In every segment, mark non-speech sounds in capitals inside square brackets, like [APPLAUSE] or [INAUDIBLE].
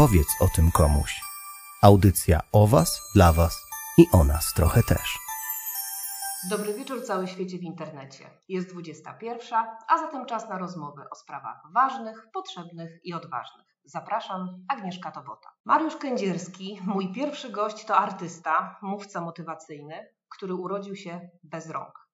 Powiedz o tym komuś. Audycja o Was, dla Was i o nas trochę też. Dobry wieczór cały świecie w internecie. Jest 21, a zatem czas na rozmowy o sprawach ważnych, potrzebnych i odważnych. Zapraszam, Agnieszka Tobota. Mariusz Kędzierski, mój pierwszy gość, to artysta, mówca motywacyjny, który urodził się bez rąk.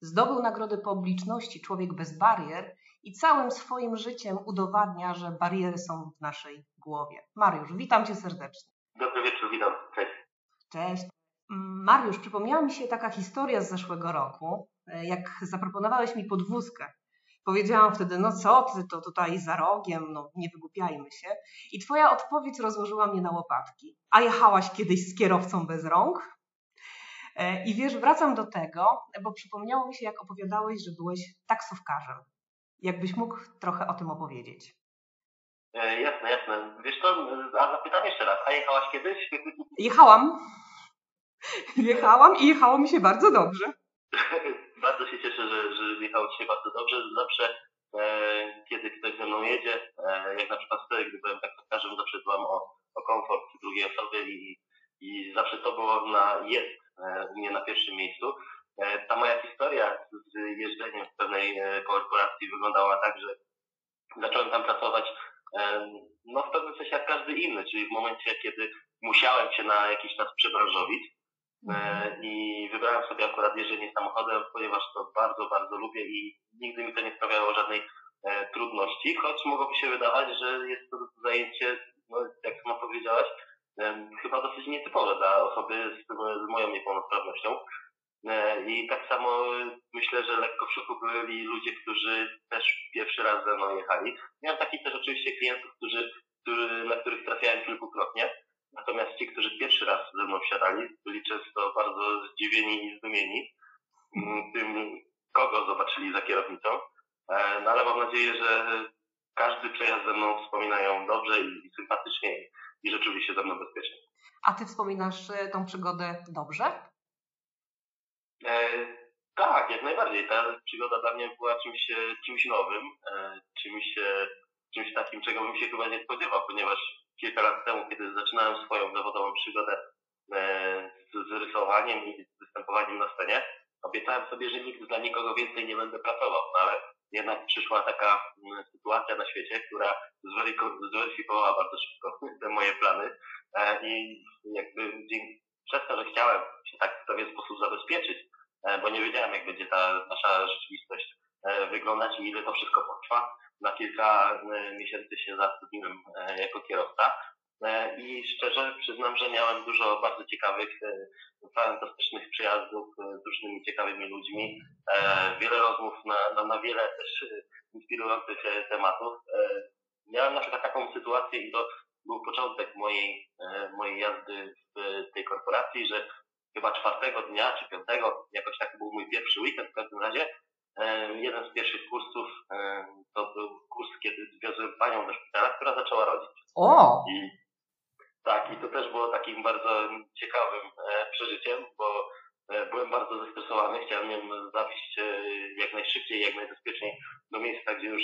Zdobył nagrodę publiczności Człowiek bez barier i całym swoim życiem udowadnia, że bariery są w naszej głowie. Mariusz, witam cię serdecznie. Dobry wieczór, witam. Cześć. Cześć. Mm, Mariusz, przypomniała mi się taka historia z zeszłego roku, e, jak zaproponowałeś mi podwózkę. Powiedziałam wtedy, no co ty, to tutaj za rogiem, no nie wygłupiajmy się. I twoja odpowiedź rozłożyła mnie na łopatki. A jechałaś kiedyś z kierowcą bez rąk? E, I wiesz, wracam do tego, bo przypomniało mi się, jak opowiadałeś, że byłeś taksówkarzem. Jakbyś mógł trochę o tym opowiedzieć. E, jasne, jasne. Wiesz co, a zapytam jeszcze raz, a jechałaś kiedyś? [LAUGHS] Jechałam. Jechałam i jechało mi się bardzo dobrze. [LAUGHS] bardzo się cieszę, że, że jechało Ci się bardzo dobrze. Zawsze, e, kiedy ktoś ze mną jedzie, e, jak na przykład wtedy, gdy byłem taksówkarzem, zawsze dbam o, o komfort drugiej osoby i, i zawsze to było na jest e, u mnie na pierwszym miejscu. E, ta moja historia z jeżdżeniem w pewnej e, korporacji wyglądała tak, że zacząłem tam pracować no w pewnym sensie jak każdy inny, czyli w momencie, kiedy musiałem się na jakiś czas przebranżowić mhm. i wybrałem sobie akurat jeżdżenie samochodem, ponieważ to bardzo, bardzo lubię i nigdy mi to nie sprawiało żadnej trudności, choć mogłoby się wydawać, że jest to zajęcie, no, jak sama powiedziałaś, chyba dosyć nietypowe dla osoby z, z moją niepełnosprawnością. E, I tak samo myślę, że lekko w szoku byli ludzie, którzy też pierwszy raz ze mną jechali. Miałem takich też oczywiście klientów, którzy, którzy, na których trafiałem kilkukrotnie. Natomiast ci, którzy pierwszy raz ze mną wsiadali, byli często bardzo zdziwieni i zdumieni mm, tym, kogo zobaczyli za kierownicą. E, no ale mam nadzieję, że każdy przejazd ze mną wspominają dobrze i sympatycznie i rzeczywiście ze mną bezpiecznie. A ty wspominasz e, tą przygodę dobrze? E, tak, jak najbardziej. Ta przygoda dla mnie była czymś, e, czymś nowym, e, czymś, czymś takim, czego bym się chyba nie spodziewał, ponieważ kilka lat temu, kiedy zaczynałem swoją zawodową przygodę z, z rysowaniem i z występowaniem na scenie, obiecałem sobie, że nigdy dla nikogo więcej nie będę pracował, no ale jednak przyszła taka mm, sytuacja na świecie, która zweryfikowała bardzo szybko [LAUGHS] te moje plany i jakby przez to, że chciałem się tak w pewien sposób zabezpieczyć, e, bo nie wiedziałem, jak będzie ta nasza rzeczywistość e, wyglądać i ile to wszystko potrwa. Na kilka miesięcy się zatrudniłem jako kierowca i szczerze przyznam, że miałem dużo bardzo ciekawych, fantastycznych przyjazdów z różnymi ciekawymi ludźmi, wiele rozmów na, na wiele też inspirujących tematów. Miałem na przykład taką sytuację i to był początek mojej, mojej jazdy w tej korporacji, że chyba czwartego dnia czy piątego, jakoś tak był mój pierwszy weekend w każdym razie, jeden z pierwszych kursów to był kurs, kiedy zwiozłem panią do szpitala, która zaczęła rodzić. O! I tak, i to też było takim bardzo ciekawym e, przeżyciem, bo e, byłem bardzo zestresowany, chciałem ją zawieźć e, jak najszybciej, jak najbezpieczniej do miejsca, gdzie już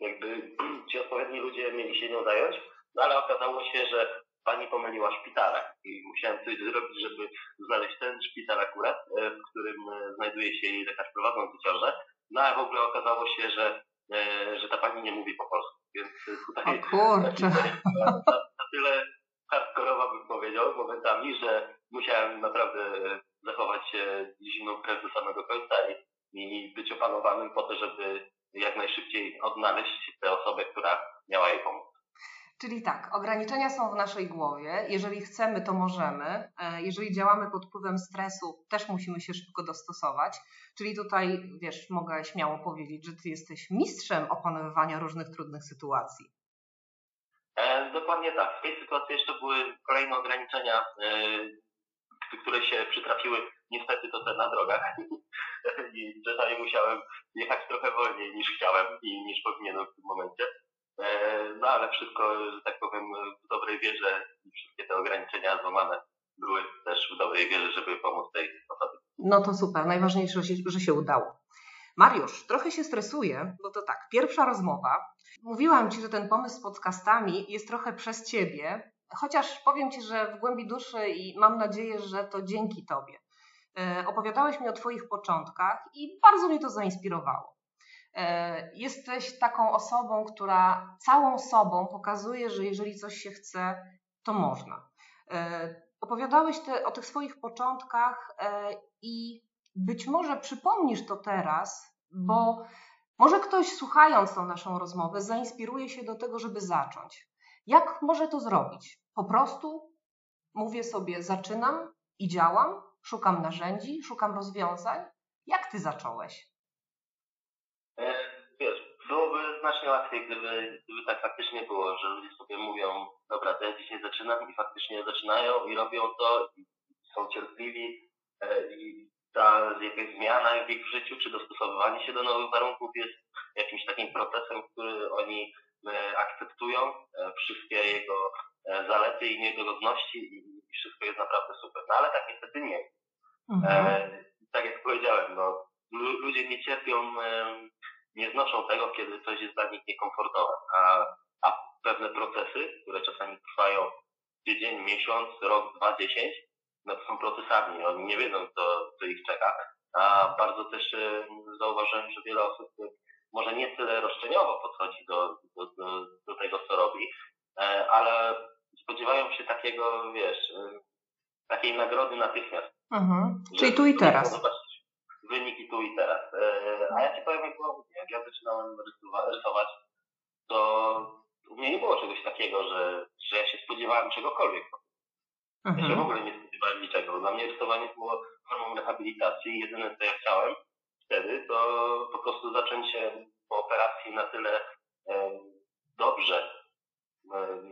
jakby [CLEARS THROAT] ci odpowiedni ludzie mieli się nią zająć, no ale okazało się, że pani pomyliła szpitale i musiałem coś zrobić, żeby znaleźć ten szpital akurat, w którym znajduje się jej lekarz prowadzący ciążę, no ale w ogóle okazało się, że, że ta pani nie mówi po polsku, więc tutaj... O kurczę [LAUGHS] tyle hardkorowa bym powiedział momentami, że musiałem naprawdę zachować się zimną krew do samego końca i, i być opanowanym po to, żeby jak najszybciej odnaleźć tę osobę, która miała jej pomóc. Czyli tak, ograniczenia są w naszej głowie. Jeżeli chcemy, to możemy. E, jeżeli działamy pod wpływem stresu, też musimy się szybko dostosować. Czyli tutaj, wiesz, mogę śmiało powiedzieć, że ty jesteś mistrzem opanowywania różnych trudnych sytuacji. E, dokładnie tak. W tej sytuacji jeszcze były kolejne ograniczenia, e, które się przytrafiły. Niestety to te na drogach. [LAUGHS] I czasami musiałem jechać trochę wolniej niż chciałem i niż powinienem w tym momencie. E, no ale wszystko, że tak powiem, w dobrej wierze i wszystkie te ograniczenia złamane były też w dobrej wierze, żeby pomóc tej osobie. No to super. Najważniejsze, że się udało. Mariusz, trochę się stresuję, bo to tak, pierwsza rozmowa. Mówiłam Ci, że ten pomysł z podcastami jest trochę przez Ciebie, chociaż powiem Ci, że w głębi duszy i mam nadzieję, że to dzięki Tobie. E, opowiadałeś mi o Twoich początkach i bardzo mnie to zainspirowało. E, jesteś taką osobą, która całą sobą pokazuje, że jeżeli coś się chce, to można. E, opowiadałeś te, o tych swoich początkach i być może przypomnisz to teraz, bo może ktoś słuchając tą naszą rozmowę zainspiruje się do tego, żeby zacząć. Jak może to zrobić? Po prostu mówię sobie, zaczynam i działam, szukam narzędzi, szukam rozwiązań. Jak ty zacząłeś? E, wiesz, byłoby znacznie łatwiej, gdyby, gdyby tak faktycznie było, że ludzie sobie mówią, dobra, to ja dzisiaj zaczynam i faktycznie zaczynają i robią to i są cierpliwi e, i ta jakaś zmiana w ich życiu, czy dostosowywanie się do nowych warunków jest jakimś takim procesem, który oni e, akceptują, wszystkie jego zalety i niedogodności i wszystko jest naprawdę super. No ale tak niestety nie. Mhm. E, tak jak powiedziałem, no, ludzie nie cierpią, e, nie znoszą tego, kiedy coś jest dla nich niekomfortowe, a, a pewne procesy, które czasami trwają tydzień, miesiąc, rok, dwa, dziesięć, no to są procesami, oni nie wiedzą, co, co ich czeka. A bardzo też e, zauważyłem, że wiele osób może nie tyle roszczeniowo podchodzi do, do, do, do tego, co robi, e, ale spodziewają się takiego, wiesz, e, takiej nagrody natychmiast. Mhm. Czyli tu i teraz. Wyniki tu i teraz. E, a ja Ci powiem, jak, było, jak ja zaczynałem rysować, to u mnie nie było czegoś takiego, że, że ja się spodziewałem czegokolwiek. Mhm. Ja się w ogóle nie spodziewałem niczego. Dla mnie rysowanie było formą rehabilitacji. Jedyne, co ja chciałem wtedy, to po prostu zacząć się po operacji na tyle e, dobrze e,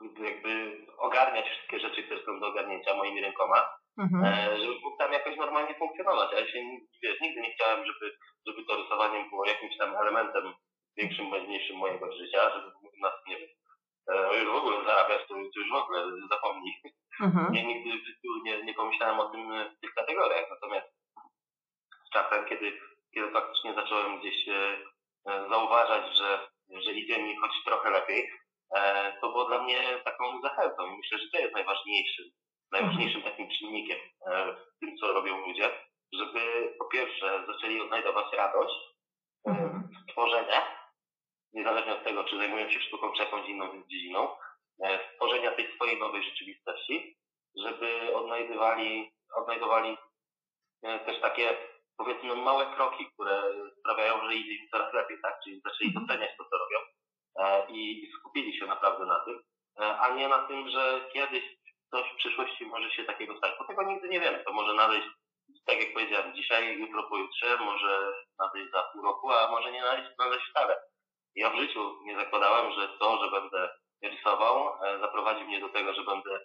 jakby ogarniać wszystkie rzeczy, które są do ogarnięcia moimi rękoma, mhm. E, żeby mógł tam jakoś normalnie funkcjonować. Ja się, wiesz, nigdy nie chciałem, żeby, żeby to rysowanie było jakimś tam elementem większym, ważniejszym mojego życia, żeby nas, nie wiem, e, już w ogóle zarabiać, to, już w ogóle zapomnij. Mhm. Nie, nigdy w życiu nie, nie pomyślałem o tym w tych kategoriach. Natomiast z czasem, kiedy, kiedy faktycznie zacząłem gdzieś e, zauważać, że, że idzie mi choć trochę lepiej, to było dla mnie taką zachętą i myślę, że to jest najważniejszym, najważniejszym takim czynnikiem e, w tym, co robią ludzie, żeby po pierwsze zaczęli odnajdować radość e, mhm. tworzenia, niezależnie od tego, czy zajmują się sztuką czy jakąś inną dziedziną, stworzenia tej swojej nowej rzeczywistości, żeby odnajdywali, odnajdowali też takie powiedzmy małe kroki, które sprawiają, że idzie im coraz lepiej, tak? Czyli zaczęli mhm. doceniać to, co robią E, i skupili się naprawdę na tym, e, a nie na tym, że kiedyś coś w przyszłości może się takiego stać, bo tego nigdy nie wiemy. To może nadejść, tak jak powiedziałem, dzisiaj, jutro, pojutrze, może nadejść za pół roku, a może nie nadejść, nadejść wcale. Ja w życiu nie zakładałem, że to, że będę rysował, e, zaprowadzi mnie do tego, że będę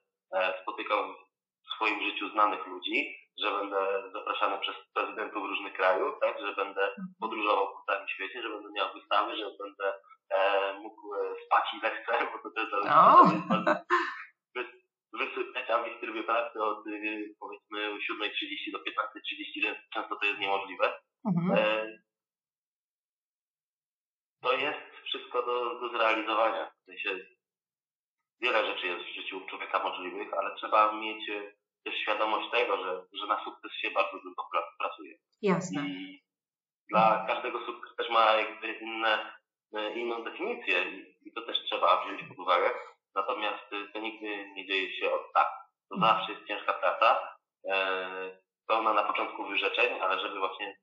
spotykał w swoim życiu znanych ludzi, że będę zapraszany przez prezydentów różnych krajów, tak, że będę podróżował po całym świecie, że będę miał wystawy, że będę e, e, spać ile chce, bo to też zależy wysypać, a w trybie pracy od y, powiedzmy 7.30 do 15.30, często to jest niemożliwe. Mhm. E, to jest wszystko do, do zrealizowania. W sensie wiele rzeczy jest w życiu człowieka możliwych, ale trzeba mieć e, też świadomość tego, że, że na sukces się bardzo dużo pracuje. Jasne. I dla każdego sukces też ma jakby inne E, inną definicję i to też trzeba wziąć pod uwagę. Natomiast e, to nigdy nie dzieje się od tak. To mhm. zawsze jest ciężka praca, e, pełna na początku wyrzeczeń, ale żeby właśnie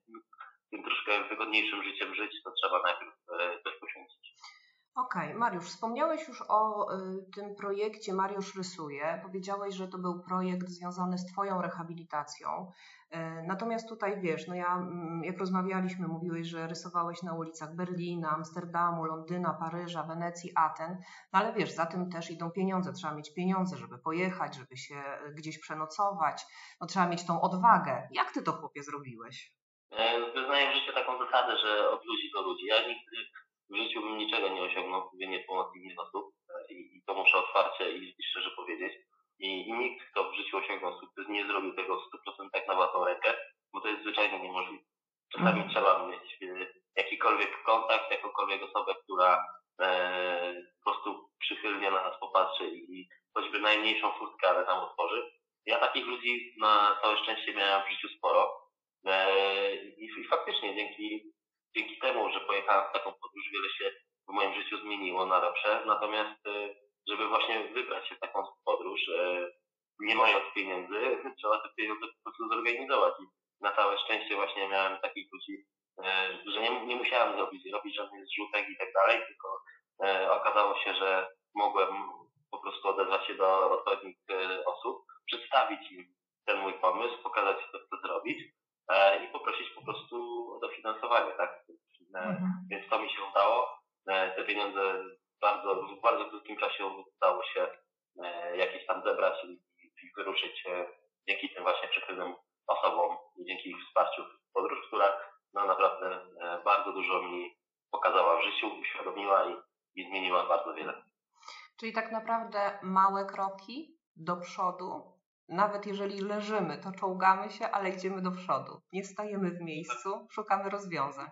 tym troszkę wygodniejszym życiem żyć, to trzeba najpierw coś poświęcić. Okej, okay. Mariusz, wspomniałeś już o y, tym projekcie Mariusz Rysuje. Powiedziałeś, że to był projekt związany z Twoją rehabilitacją. Y, natomiast tutaj wiesz, no ja mm, jak rozmawialiśmy, mówiłeś, że rysowałeś na ulicach Berlina, Amsterdamu, Londyna, Paryża, Wenecji, Aten, no ale wiesz, za tym też idą pieniądze. Trzeba mieć pieniądze, żeby pojechać, żeby się y, gdzieś przenocować. No trzeba mieć tą odwagę. Jak ty to chłopie zrobiłeś? E, wyznaję w życiu taką zasadę, że od ludzi do ludzi. Ja nigdy w życiu bym niczego nie osiągnął, gdyby nie pomoc innych osób e, i, i to muszę otwarcie i, i szczerze powiedzieć. I, I, nikt, kto w życiu osiągnął sukces, nie zrobił tego w 100% na własną rękę, bo to jest zwyczajnie niemożliwe. Czasami mhm. trzeba jakąkolwiek osobę, która e, po prostu przychylnie na nas popatrzy i choćby najmniejszą furtkę, ale tam otworzy. Ja takich ludzi na całe szczęście miałem w życiu sporo. E, I, i faktycznie dzięki, dzięki temu, że pojechałem w taką podróż, wiele się w moim życiu zmieniło na lepsze. Natomiast, e, żeby właśnie wybrać się w taką podróż, e, nie mając pieniędzy, [LAUGHS] trzeba te pieniądze po prostu zorganizować. I na całe szczęście właśnie miałem takich ludzi, że nie, nie musiałem zrobić, robić żadnych zrzutek i tak dalej, tylko okazało się, że mogłem po prostu odezwać się do odpowiednich osób, przedstawić im ten mój pomysł, pokazać, co chcę zrobić E, i poprosić po prostu o dofinansowanie, tak? E, mhm. Więc to mi się udało. E, te pieniądze bardzo, w bardzo krótkim czasie udało się jakieś tam zebrać i, i wyruszyć dzięki tym właśnie przychylnym osobom i dzięki ich wsparciu w podróż, która no, naprawdę bardzo dużo mi pokazała w życiu, uświadomiła i, i zmieniła bardzo wiele. Czyli tak naprawdę małe kroki do przodu nawet jeżeli leżymy, to czołgamy się, ale idziemy do przodu. Nie stajemy w miejscu, szukamy rozwiązań.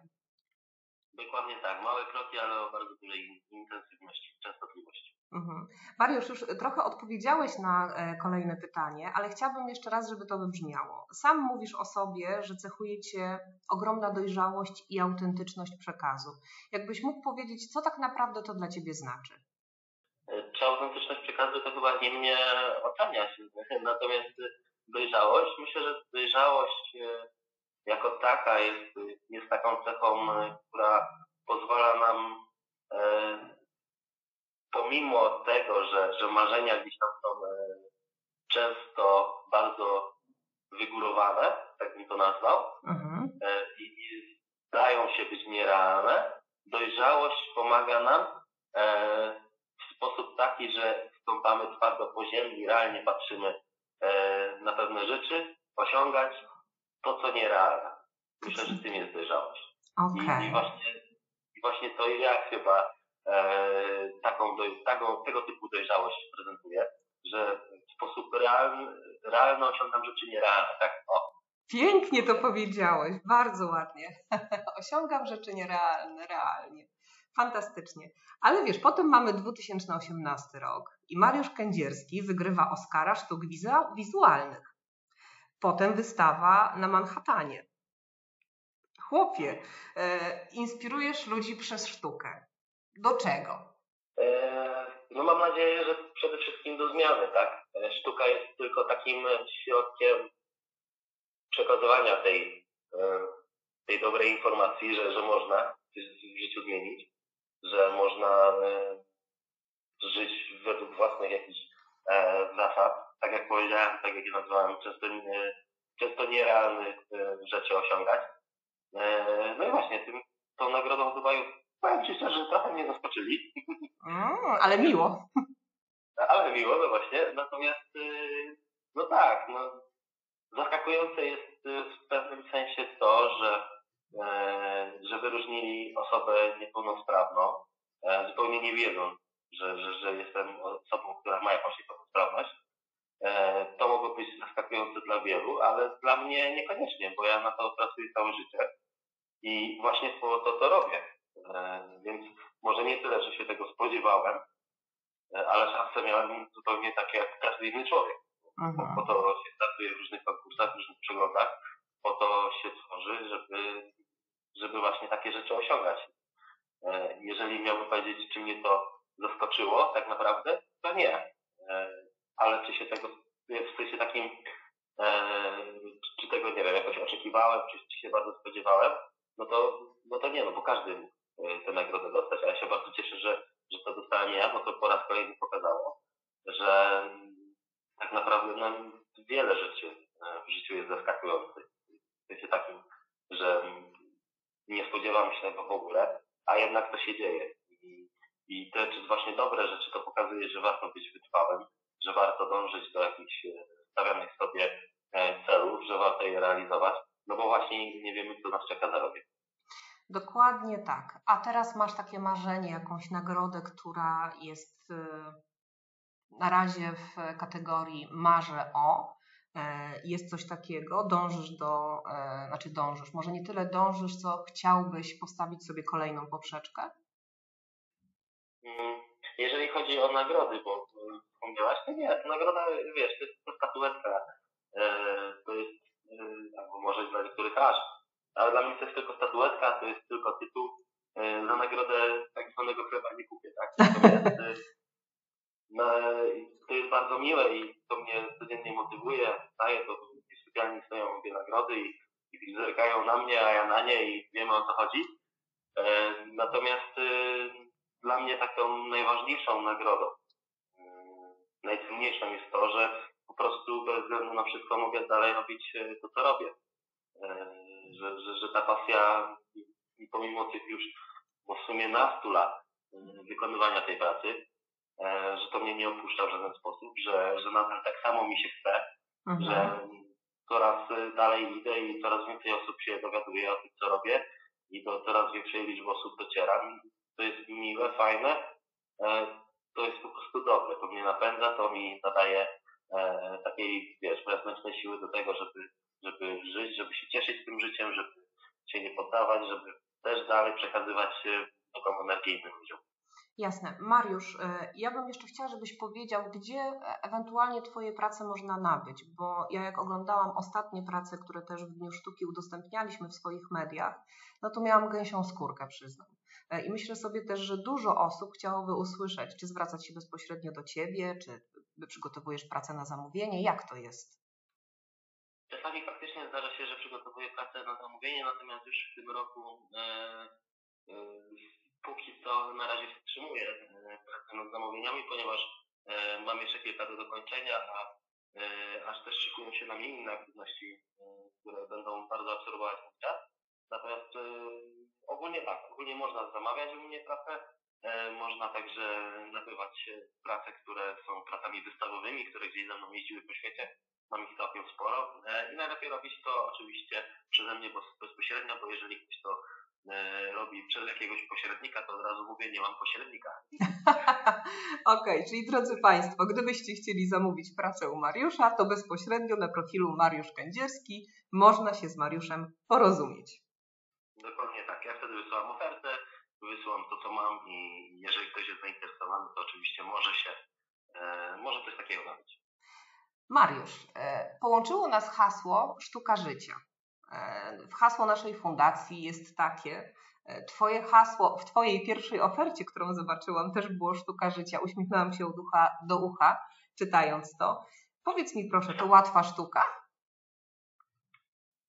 Dokładnie tak. Małe kroki, ale o bardzo dużej intensywności, częstotliwości. Mhm. Mariusz, już trochę odpowiedziałeś na e, kolejne pytanie, ale chciałabym jeszcze raz, żeby to wybrzmiało. Sam mówisz o sobie, że cechuje Cię ogromna dojrzałość i autentyczność przekazu. Jakbyś mógł powiedzieć, co tak naprawdę to dla Ciebie znaczy? Czy autentyczność przekazu to chyba nie mnie oceniać. [LAUGHS] Natomiast dojrzałość, myślę, że dojrzałość e, jako taka jest, jest taką cechą, e, która pozwala nam e, pomimo tego, że, że marzenia gdzieś tam są często bardzo wygórowane, tak bym to nazwał, mhm. i, i zdają się być nierealne, dojrzałość pomaga nam sposób taki, że stąpamy twardo po ziemi i realnie patrzymy e, na pewne rzeczy, osiągać to, co nierealne. Myślę, że tym jest dojrzałość. Okay. I, I, właśnie, I właśnie to ja chyba e, taką, do, taką, tego typu dojrzałość prezentuję, że w sposób realny, realny osiągam rzeczy nierealne. Tak, o. Pięknie to powiedziałeś, bardzo ładnie. [LAUGHS] osiągam rzeczy nierealne, realnie. Fantastycznie. Ale wiesz, potem mamy 2018 rok i Mariusz Kędzierski wygrywa Oscara sztuk wizualnych. Potem wystawa na Manhattanie. Chłopie, e, inspirujesz ludzi przez sztukę. Do czego? E, no mam nadzieję, że przede wszystkim do zmiany, tak? E, sztuka jest tylko takim środkiem przekazywania tej, e, tej dobrej informacji, że, że można coś w życiu zmienić że można e, żyć według własnych jakichś e, zasad. Tak jak powiedziałem, tak jak je nazwałem, często, często nierealnych e, rzeczy osiągać. No i właśnie tym, tą nagrodą w Dubaju powiem Ci szczerze, trochę mnie zaskoczyli. Mm, ale miło. Ale miło, no właśnie. Natomiast no tak, no, zaskakujące jest w pewnym sensie to, że E, że wyróżnili osobę niepełnosprawną, e, zupełnie nie wiedząc, że, że, że jestem osobą, która ma jakąś niepełnosprawność. E, to mogło być zaskakujące dla wielu, ale dla mnie niekoniecznie, bo ja na to pracuję całe życie i właśnie po to to robię. Więc może nie tyle, że się tego spodziewałem, ale szanse miałem zupełnie takie jak każdy inny człowiek. Mhm. Po to się pracuje w różnych konkursach, w różnych przeglądach, po to się tworzy, żeby żeby właśnie takie rzeczy osiągać. E, jeżeli miałbym powiedzieć, czy mnie to zaskoczyło tak naprawdę, to nie. E, ale czy się tego w sensie takim, e, czy tego, nie wiem, jakoś oczekiwałem, czy, się bardzo spodziewałem, no to, no to nie, no bo każdy tę nagrodę dostać. A ja się bardzo cieszę, że, że to dostałem ja, bo to po raz kolejny pokazało, że tak naprawdę no, wiele rzeczy w życiu jest zaskakujących. Sensie takim, że nie spodziewam się tego w ogóle, a jednak to się dzieje. I, i to jest właśnie dobre rzeczy, to pokazuje, że warto być wytrwałym, że warto dążyć do jakichś e, stawianych sobie e, celów, że warto je realizować, no bo właśnie nie wiemy, co nas czeka za rogiem. Dokładnie tak. A teraz masz takie marzenie, jakąś nagrodę, która jest e, na razie w kategorii marzę o, jest coś takiego, dążysz do, znaczy dążysz, może nie tyle dążysz, co chciałbyś postawić sobie kolejną poprzeczkę? Mm, jeżeli chodzi o nagrody, bo wspomniałaś, to nie, nagroda, wiesz, to jest statuetka, to jest, albo może dla niektórych aż, ale dla mnie to jest tylko statuetka, to jest tylko tytuł, na nagrodę tak zwanego chleba nie kupię, tak? Natomiast to jest bardzo miłe i motywuje. Daje to, w sypialni stoją obie nagrody i, i zerkają na mnie, a ja na nie i wiemy o co chodzi. E, natomiast e, dla mnie taką najważniejszą nagrodą, e, najcenniejszą jest to, że po prostu bez względu na wszystko mogę dalej robić e, to, co robię. E, że, że, że ta pasja, pomimo tych już w sumie nastu lat e, wykonywania tej pracy, E, że to mnie nie opuszcza w żaden sposób, że, że nadal tak samo mi się mhm. że coraz dalej idę i coraz więcej osób się dowiaduje o tym, co robię i do coraz większej liczby osób docieram. To jest miłe, fajne, e, to jest po prostu dobre, to mnie napędza, to mi nadaje e, takiej, wiesz, wewnętrznej siły do tego, żeby, żeby żyć, żeby się cieszyć tym życiem, żeby się nie poddawać, żeby też dalej przekazywać taką energię innym ludziom. Jasne. Mariusz, e, ja bym jeszcze chciała, żebyś powiedział, gdzie e, ewentualnie Twoje prace można nabyć, bo ja jak oglądałam ostatnie prace, które też w Dniu Sztuki udostępnialiśmy w swoich mediach, no to miałam gęsią skórkę, przyznam. E, I myślę sobie też, że dużo osób chciałoby usłyszeć, czy zwracać się bezpośrednio do Ciebie, czy przygotowujesz pracę na zamówienie, jak to jest? Czasami faktycznie zdarza się, że przygotowuję pracę na zamówienie, natomiast już w tym roku póki co na razie wstrzymuję e, pracę nad zamówieniami, ponieważ e, mam jeszcze kilka do dokończenia, a e, aż też szykują się na mnie inne aktywności, które będą bardzo absorbować mój czas. Natomiast ogólnie tak, ogólnie można zamawiać u mnie pracę, można także nabywać prace, które są pracami wystawowymi, które gdzieś ze mną jeździły po świecie. Mam ich całkiem sporo i najlepiej robić to oczywiście przeze mnie bezpośrednio, bo jeżeli ktoś to robi przez jakiegoś pośrednika, to od razu mówię, nie mam pośrednika. [LAUGHS] Okej, okay, czyli drodzy Państwo, gdybyście chcieli zamówić pracę u Mariusza, to bezpośrednio na profilu Mariusz Kędzierski można się z Mariuszem porozumieć. Dokładnie tak. Ja wtedy wysyłam ofertę, wysyłam to, co mam i jeżeli ktoś jest zainteresowany, to oczywiście może się, e, może coś takiego nabyć. Mariusz, e, połączyło nas hasło Sztuka Życia. W hasło naszej fundacji jest takie. E, twoje hasło w Twojej pierwszej ofercie, którą zobaczyłam, też było sztuka życia. Uśmiechnęłam się od ucha do ucha, czytając to. Powiedz mi proszę, to łatwa sztuka?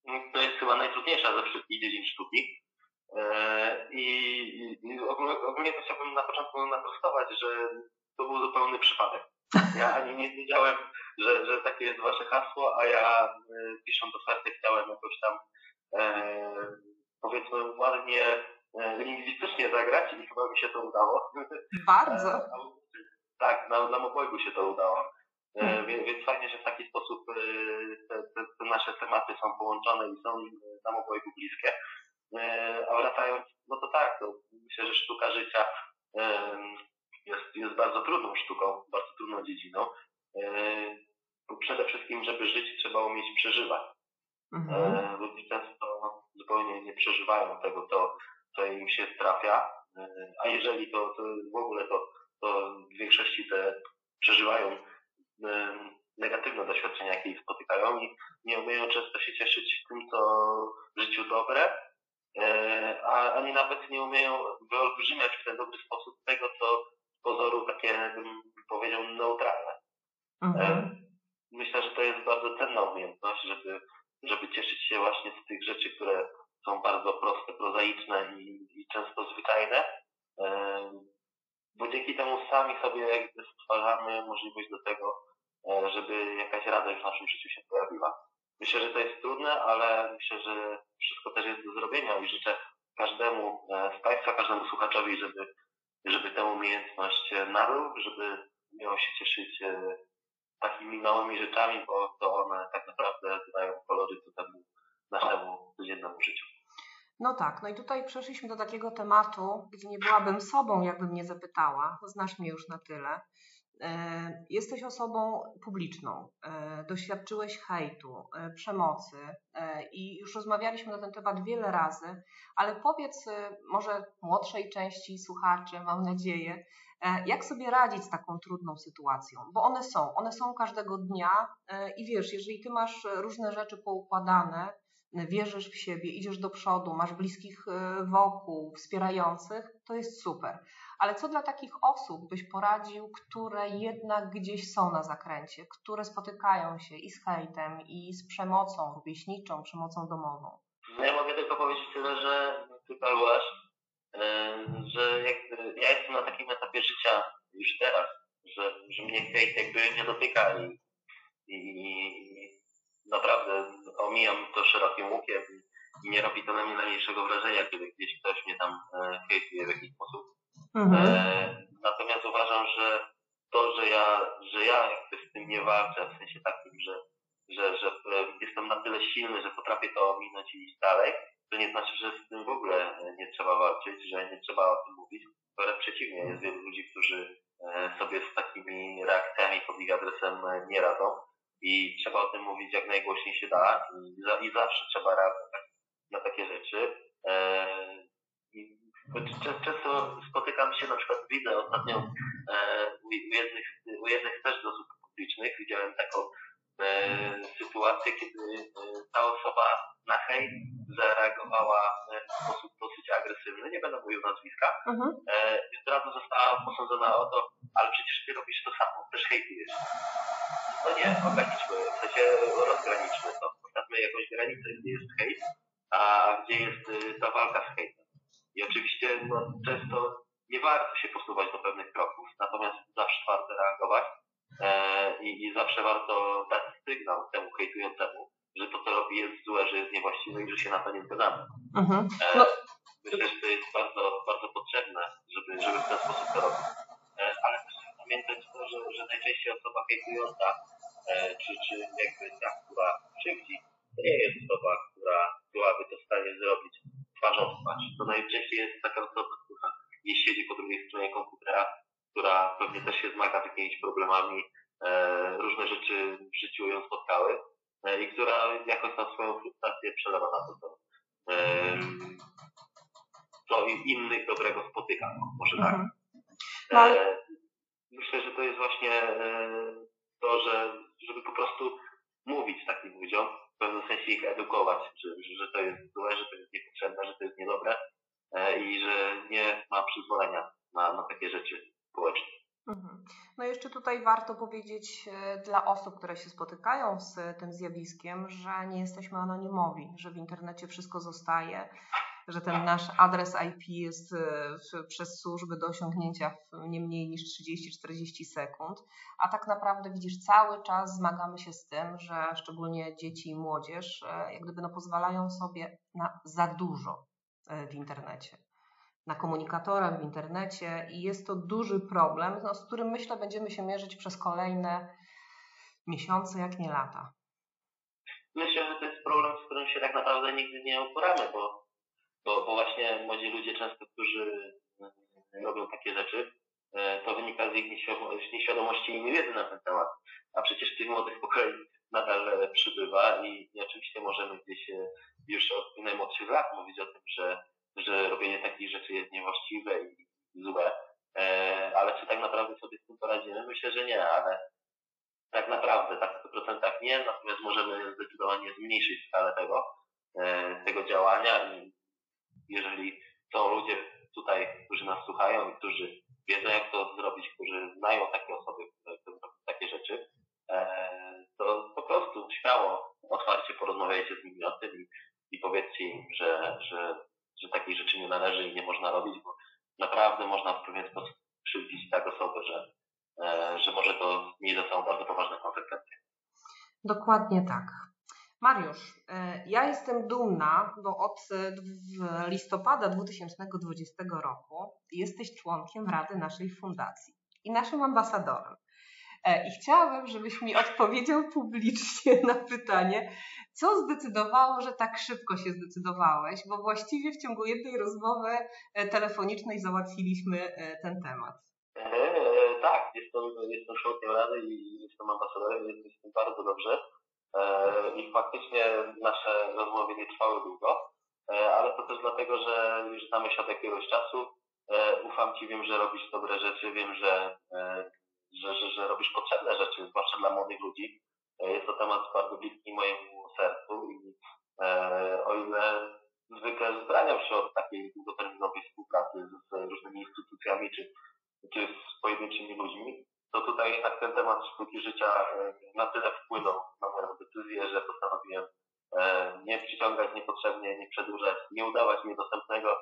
No, to jest chyba najtrudniejsza ze wszystkich dziedzin sztuki. E, I ogólnie to chciałbym na początku naprostować, że to był zupełny przypadek. Ja ani nie wiedziałem, że, że takie jest wasze hasło, a ja pisząc jakoś tam e, powiedzmy ładnie e, lingwistycznie zagrać i chyba mi się to udało. Bardzo. [LAUGHS] E, tak, na, na obojgu się to udało. Hmm. więc, fajnie, że w taki sposób te, te, te, nasze tematy są połączone i są nam obojgu bliskie. A wracając, no to tak, to myślę, że sztuka życia jest, jest bardzo trudną sztuką, bardzo trudną dziedziną. Przede wszystkim, żeby żyć, trzeba umieć przeżywać. Mhm. E, ludzie często zupełnie nie przeżywają tego, to, co im się trafia, e, a jeżeli to, to w ogóle to, to w większości te przeżywają negatywne doświadczenia, jakie ich spotykają i nie umieją często się cieszyć tym, co w życiu dobre, a ani nawet nie umieją wyolbrzymiać w ten dobry sposób tego, co z pozoru takie, bym powiedział, neutralne. Mhm. E, myślę, że to jest bardzo cenna umiejętność, żeby, żeby cieszyć się właśnie z tych rzeczy, które są bardzo proste, prozaiczne i, i często zwyczajne, e, bo dzięki temu sami sobie jakby stwarzamy możliwość do tego, e, żeby jakaś radość w naszym życiu się pojawiła. Myślę, że to jest trudne, ale myślę, że wszystko też jest do zrobienia i życzę każdemu z Państwa, każdemu słuchaczowi, żeby żeby tę umiejętność nabył, żeby miał się cieszyć e, takimi małymi rzeczami, bo to one tak naprawdę dodają kolorytu temu naszemu codziennemu życiu. No tak, no i tutaj przeszliśmy do takiego tematu, gdzie nie byłabym sobą, jakbym mnie zapytała. Znasz mnie już na tyle. E, jesteś osobą publiczną, e, doświadczyłeś hejtu, e, przemocy i już rozmawialiśmy na ten temat wiele razy, ale powiedz może młodszej części słuchaczy, mam nadzieję, jak sobie radzić z taką trudną sytuacją, bo one są, one są każdego dnia i wiesz, jeżeli ty masz różne rzeczy poukładane, wierzysz w siebie, idziesz do przodu, masz bliskich wokół, wspierających, to jest super. Ale co dla takich osób byś poradził, które jednak gdzieś są na zakręcie, które spotykają się i z hejtem, i z przemocą rówieśniczą, przemocą domową? No ja mogę tylko powiedzieć tyle, że ty Pałasz, że jakby ja jestem na takim etapie życia już teraz, że, że mnie hejt jakby nie dotyka i, i, naprawdę omijam to szerokim łukiem i nie robi to na mnie najmniejszego wrażenia, kiedy gdzieś ktoś mnie tam e, hejtuje w jakiś sposób. Mhm. E, natomiast uważam, że to, że ja, że ja jakby z tym nie walczę, w sensie takim, że, że, że jestem na tyle silny, że potrafię to ominąć i iść dalej, to nie znaczy, że z tym w ogóle nie trzeba walczyć, że nie trzeba o tym mówić. Wręcz przeciwnie, jest wielu ludzi, którzy e, sobie z takimi reakcjami pod ich adresem nie radzą i trzeba o tym mówić jak najgłośniej się da i, za, i zawsze trzeba reagować na takie rzeczy. E, Często spotykam się, na przykład widzę ostatnio e, u jednych, u jednych też osób publicznych, widziałem taką e, sytuację, kiedy e, ta osoba na hejt zareagowała w sposób dosyć agresywny, nie będę mówił nazwiska, mhm. i od razu została posądzona o to, ale przecież ty robisz to samo, też hejtujesz. No nie, ograniczmy, w sensie rozgraniczmy to. Postawmy jakąś granicę, gdzie jest hejt, a gdzie jest ta walka z hejtem. I oczywiście no, często nie warto się posuwać do pewnych kroków, natomiast zawsze warto reagować e, i, i, zawsze warto dać sygnał temu hejtującemu, że to, co robi jest złe, że jest niewłaściwe i że się na to nie zgadzamy. Mhm. E, no. Myślę, że to jest bardzo, bardzo potrzebne, żeby, żeby w ten sposób to robić. E, ale też pamiętać to, że, że najczęściej osoba hejtująca, e, czy, czy jakby ta, einigermaßen warto powiedzieć e, dla osób, które się spotykają z tym zjawiskiem, że nie jesteśmy anonimowi, że w internecie wszystko zostaje, że ten nasz adres IP jest e, przez służby do osiągnięcia w nie mniej niż 30-40 sekund, a tak naprawdę widzisz, cały czas zmagamy się z tym, że szczególnie dzieci i młodzież e, jak gdyby no, pozwalają sobie na za dużo w internecie na komunikatorach w internecie i jest to duży problem, no, z którym myślę będziemy się mierzyć przez kolejne miesiące, jak nie lata. Myślę, że to jest problem, z którym się tak naprawdę nigdy nie uporamy, bo bo, bo właśnie młodzi ludzie często, którzy e, robią takie rzeczy, e, to wynika z ich nieświadomości i niewiedzy na ten temat. A przecież tych młodych pokoleń nadal e, przybywa i, i oczywiście możemy gdzieś już od najmłodszych lat mówić o tym, że, że robienie takich rzeczy jest niewłaściwe i złe. Ale czy tak naprawdę sobie z tym poradzimy? Myślę, że nie, ale tak naprawdę, tak w procentach nie, natomiast możemy zdecydowanie zmniejszyć skalę tego, tego działania i jeżeli są ludzie tutaj, którzy nas słuchają i którzy wiedzą, jak to zrobić, którzy znają takie osoby, które chcą takie rzeczy, e, to po prostu śmiało, otwarcie porozmawiajcie z nimi o tym i, i powiedzcie im, że, że, że takich rzeczy nie należy i nie można robić, bo naprawdę można w pewien sposób krzywdzić tak osobę, że, e, że może to mieć za sobą bardzo poważne konsekwencje. Dokładnie tak. Mariusz, e, ja jestem dumna, bo od e, listopada 2020 roku jesteś członkiem Rady naszej fundacji i naszym ambasadorem. I chciałabym, żebyś mi odpowiedział publicznie na pytanie, co zdecydowało, że tak szybko się zdecydowałeś, bo właściwie w ciągu jednej rozmowy e, telefonicznej załatwiliśmy ten temat. tak, jestem, jestem członkiem Rady i jestem ambasadorem, jest mi bardzo dobrze. I faktycznie nasze rozmowy nie trwały długo, ale to też dlatego, że już znamy się od jakiegoś czasu E, ufam Ci, wiem, że robisz dobre rzeczy, wiem, że, e, że, że, że robisz potrzebne rzeczy, zwłaszcza dla młodych ludzi. E, jest to temat bardzo bliski mojemu sercu i o ile zwykle zbraniam się od takiej długoterminowej współpracy z różnymi instytucjami czy, czy z pojedynczymi ludźmi, to tutaj tak ten temat sztuki życia na tyle wpłynął na moją decyzję, że postanowiłem nie przyciągać niepotrzebnie, nie przedłużać, nie udawać niedostępnego,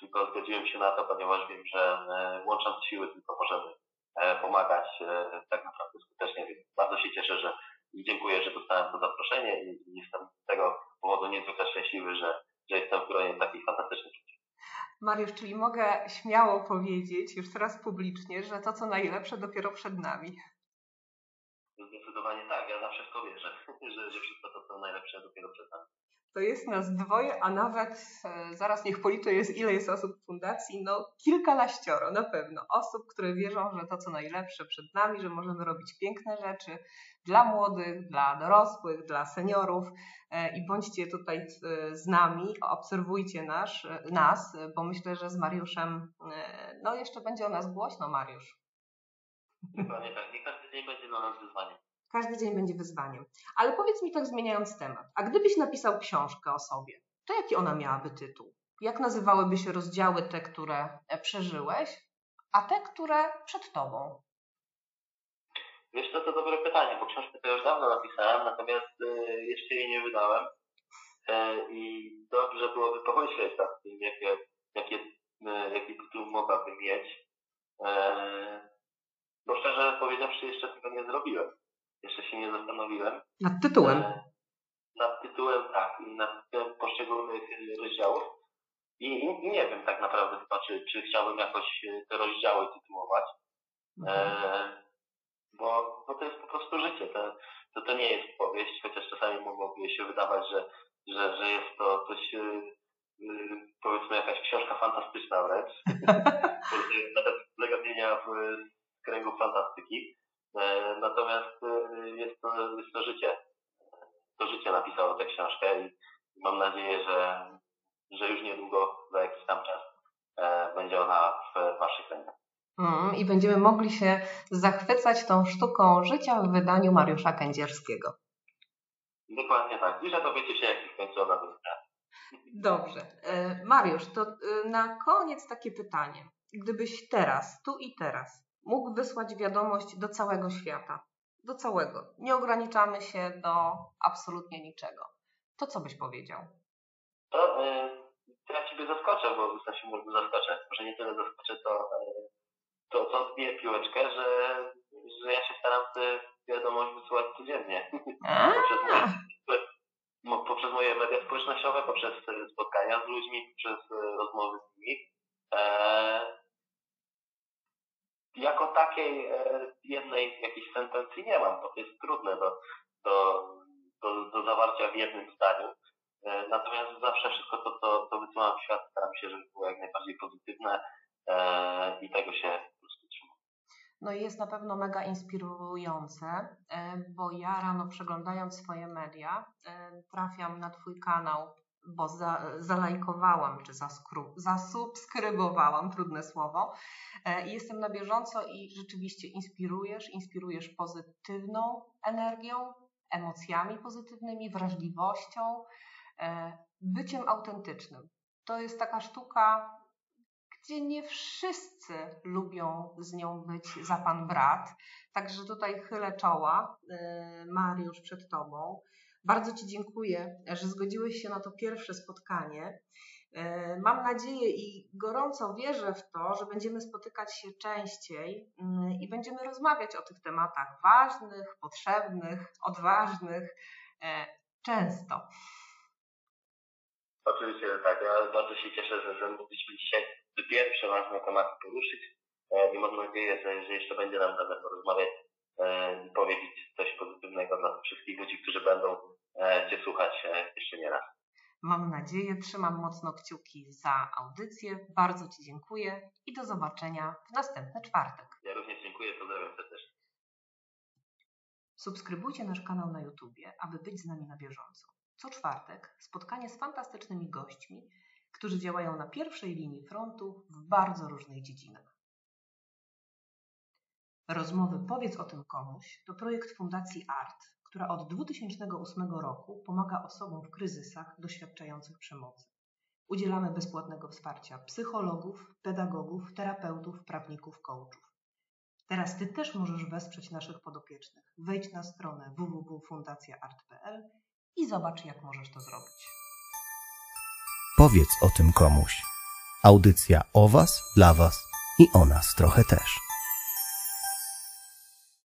tylko zgodziłem się na to, ponieważ wiem, że e, łącząc siły tylko możemy e, pomagać e, tak naprawdę skutecznie. Więc bardzo się cieszę, że i dziękuję, że dostałem to zaproszenie i jestem z tego powodu niezwykle szczęśliwy, że, że jestem w gronie takich fantastycznych ludzi. Mariusz, czyli mogę śmiało powiedzieć już teraz publicznie, że to, co najlepsze, dopiero przed nami. Zdecydowanie tak, ja zawsze w to wierzę, [LAUGHS] że, że wszystko to, co najlepsze, dopiero przed nami to jest nas dwoje, a nawet e, zaraz niech policzę jest, ile jest osób w fundacji, no kilkanaścioro na pewno. Osób, które wierzą, że to co najlepsze przed nami, że możemy robić piękne rzeczy dla młodych, dla dorosłych, dla seniorów e, i bądźcie tutaj e, z nami, obserwujcie nasz, nas, bo myślę, że z Mariuszem, no jeszcze będzie o nas głośno, Mariusz. Dokładnie tak, nie każdy dzień będzie dla nas wyzwaniem. Każdy dzień będzie wyzwaniem. Ale powiedz mi tak zmieniając temat, a gdybyś napisał książkę o sobie, to jaki ona miałaby tytuł? Jak nazywałyby się rozdziały te, które przeżyłeś, a te, które przed tobą? Wiesz, to, to dobre pytanie, bo książkę to już dawno napisałem, natomiast y, jeszcze jej nie wydałem. Y, I dobrze byłoby pomyśleć nad tym, jakie, jakie, y, jaki tytuł mogłabym mieć. Bo szczerze powiedziawszy, jeszcze tego nie zrobiłem jeszcze się nie zastanowiłem. Nad tytułem? E, nad tytułem, tak, nad poszczególnych rozdziałów. I, I, nie wiem tak naprawdę chyba, czy, czy chciałbym jakoś e, te rozdziały tytułować. Mhm. E, bo, bo to jest po prostu życie. To, to, to nie jest powieść, chociaż czasami mogłoby się wydawać, że, że, że jest to coś, yy, powiedzmy jakaś książka fantastyczna wręcz. [LAUGHS] Nawet zagadnienia w kręgu fantastyki. E, natomiast e, jest to, jest to życie. To życie napisało tę książkę i mam nadzieję, że, że już niedługo, za jakiś tam czas, e, będzie ona w Waszych rękach. Mm, I będziemy mogli się zachwycać tą sztuką życia w wydaniu Mariusza Kędzierskiego. Dokładnie tak. Dzisiaj dowiecie się, jak w końcu ona. Dobrze. Mariusz, to na koniec takie pytanie. Gdybyś teraz, tu i teraz, mógł wysłać wiadomość do całego świata. Do całego. Nie ograniczamy się do absolutnie niczego. To co byś powiedział? To, to ja Ciebie zaskoczę, bo w sensie może zaskoczę. Może nie tyle zaskoczę, to, yy, to, to odbiję piłeczkę, że, że ja się staram tę wiadomość wysyłać codziennie. [LAUGHS] poprzez, moje, poprzez moje media społecznościowe, poprzez spotkania z ludźmi, poprzez rozmowy z nimi. E, jako takiej e, jednej jakiejś sentencji nie mam, to jest trudne do, do, do, do zawarcia w jednym zdaniu. E, natomiast zawsze wszystko to, co, co wysyłam w świat, staram się, żeby było jak najbardziej pozytywne e, i tego się po prostu trzymam. No i jest na pewno mega inspirujące, bo ja rano przeglądając swoje media trafiam na Twój kanał bo za, zalajkowałam czy zaskru, zasubskrybowałam, trudne słowo. E, I jestem na bieżąco i rzeczywiście inspirujesz, inspirujesz pozytywną energią, emocjami pozytywnymi, wrażliwością, e, byciem autentycznym. To jest taka sztuka, gdzie nie wszyscy lubią z nią być za pan brat. Także tutaj chylę czoła, e, Mariusz, przed Tobą. Bardzo Ci dziękuję, że zgodziłeś się na to pierwsze spotkanie. E, mam nadzieję i gorąco wierzę w to, że będziemy spotykać się częściej mm, i będziemy rozmawiać o tych tematach ważnych, potrzebnych, odważnych e, często. Oczywiście tak. Ja bardzo się cieszę, że, że mogliśmy dzisiaj pierwsze ważne tematy poruszyć e, i mam nadzieję, że, że jeszcze będzie nam dane porozmawiać i powiedzieć coś pozytywnego dla wszystkich ludzi, którzy będą Cię słuchać e, jeszcze nie raz. Mam nadzieję, trzymam mocno kciuki za audycję. Bardzo Ci dziękuję i do zobaczenia w następny czwartek. Ja również dziękuję, pozdrawiam serdecznie. Subskrybujcie nasz kanał na YouTubie, aby być z nami na bieżąco. Co czwartek spotkanie z fantastycznymi gośćmi, którzy działają na pierwszej linii frontu w bardzo różnych dziedzinach. Rozmowy Powiedz o tym komuś to projekt Fundacji ART, która od 2008 roku pomaga osobom w kryzysach doświadczających przemocy. Udzielamy bezpłatnego wsparcia psychologów, pedagogów, terapeutów, prawników, coachów. Teraz Ty też możesz wesprzeć naszych podopiecznych. Wejdź na stronę www.fundacjaart.pl i zobacz, jak możesz to zrobić. Powiedz o tym komuś. Audycja o Was, dla Was i o nas trochę też.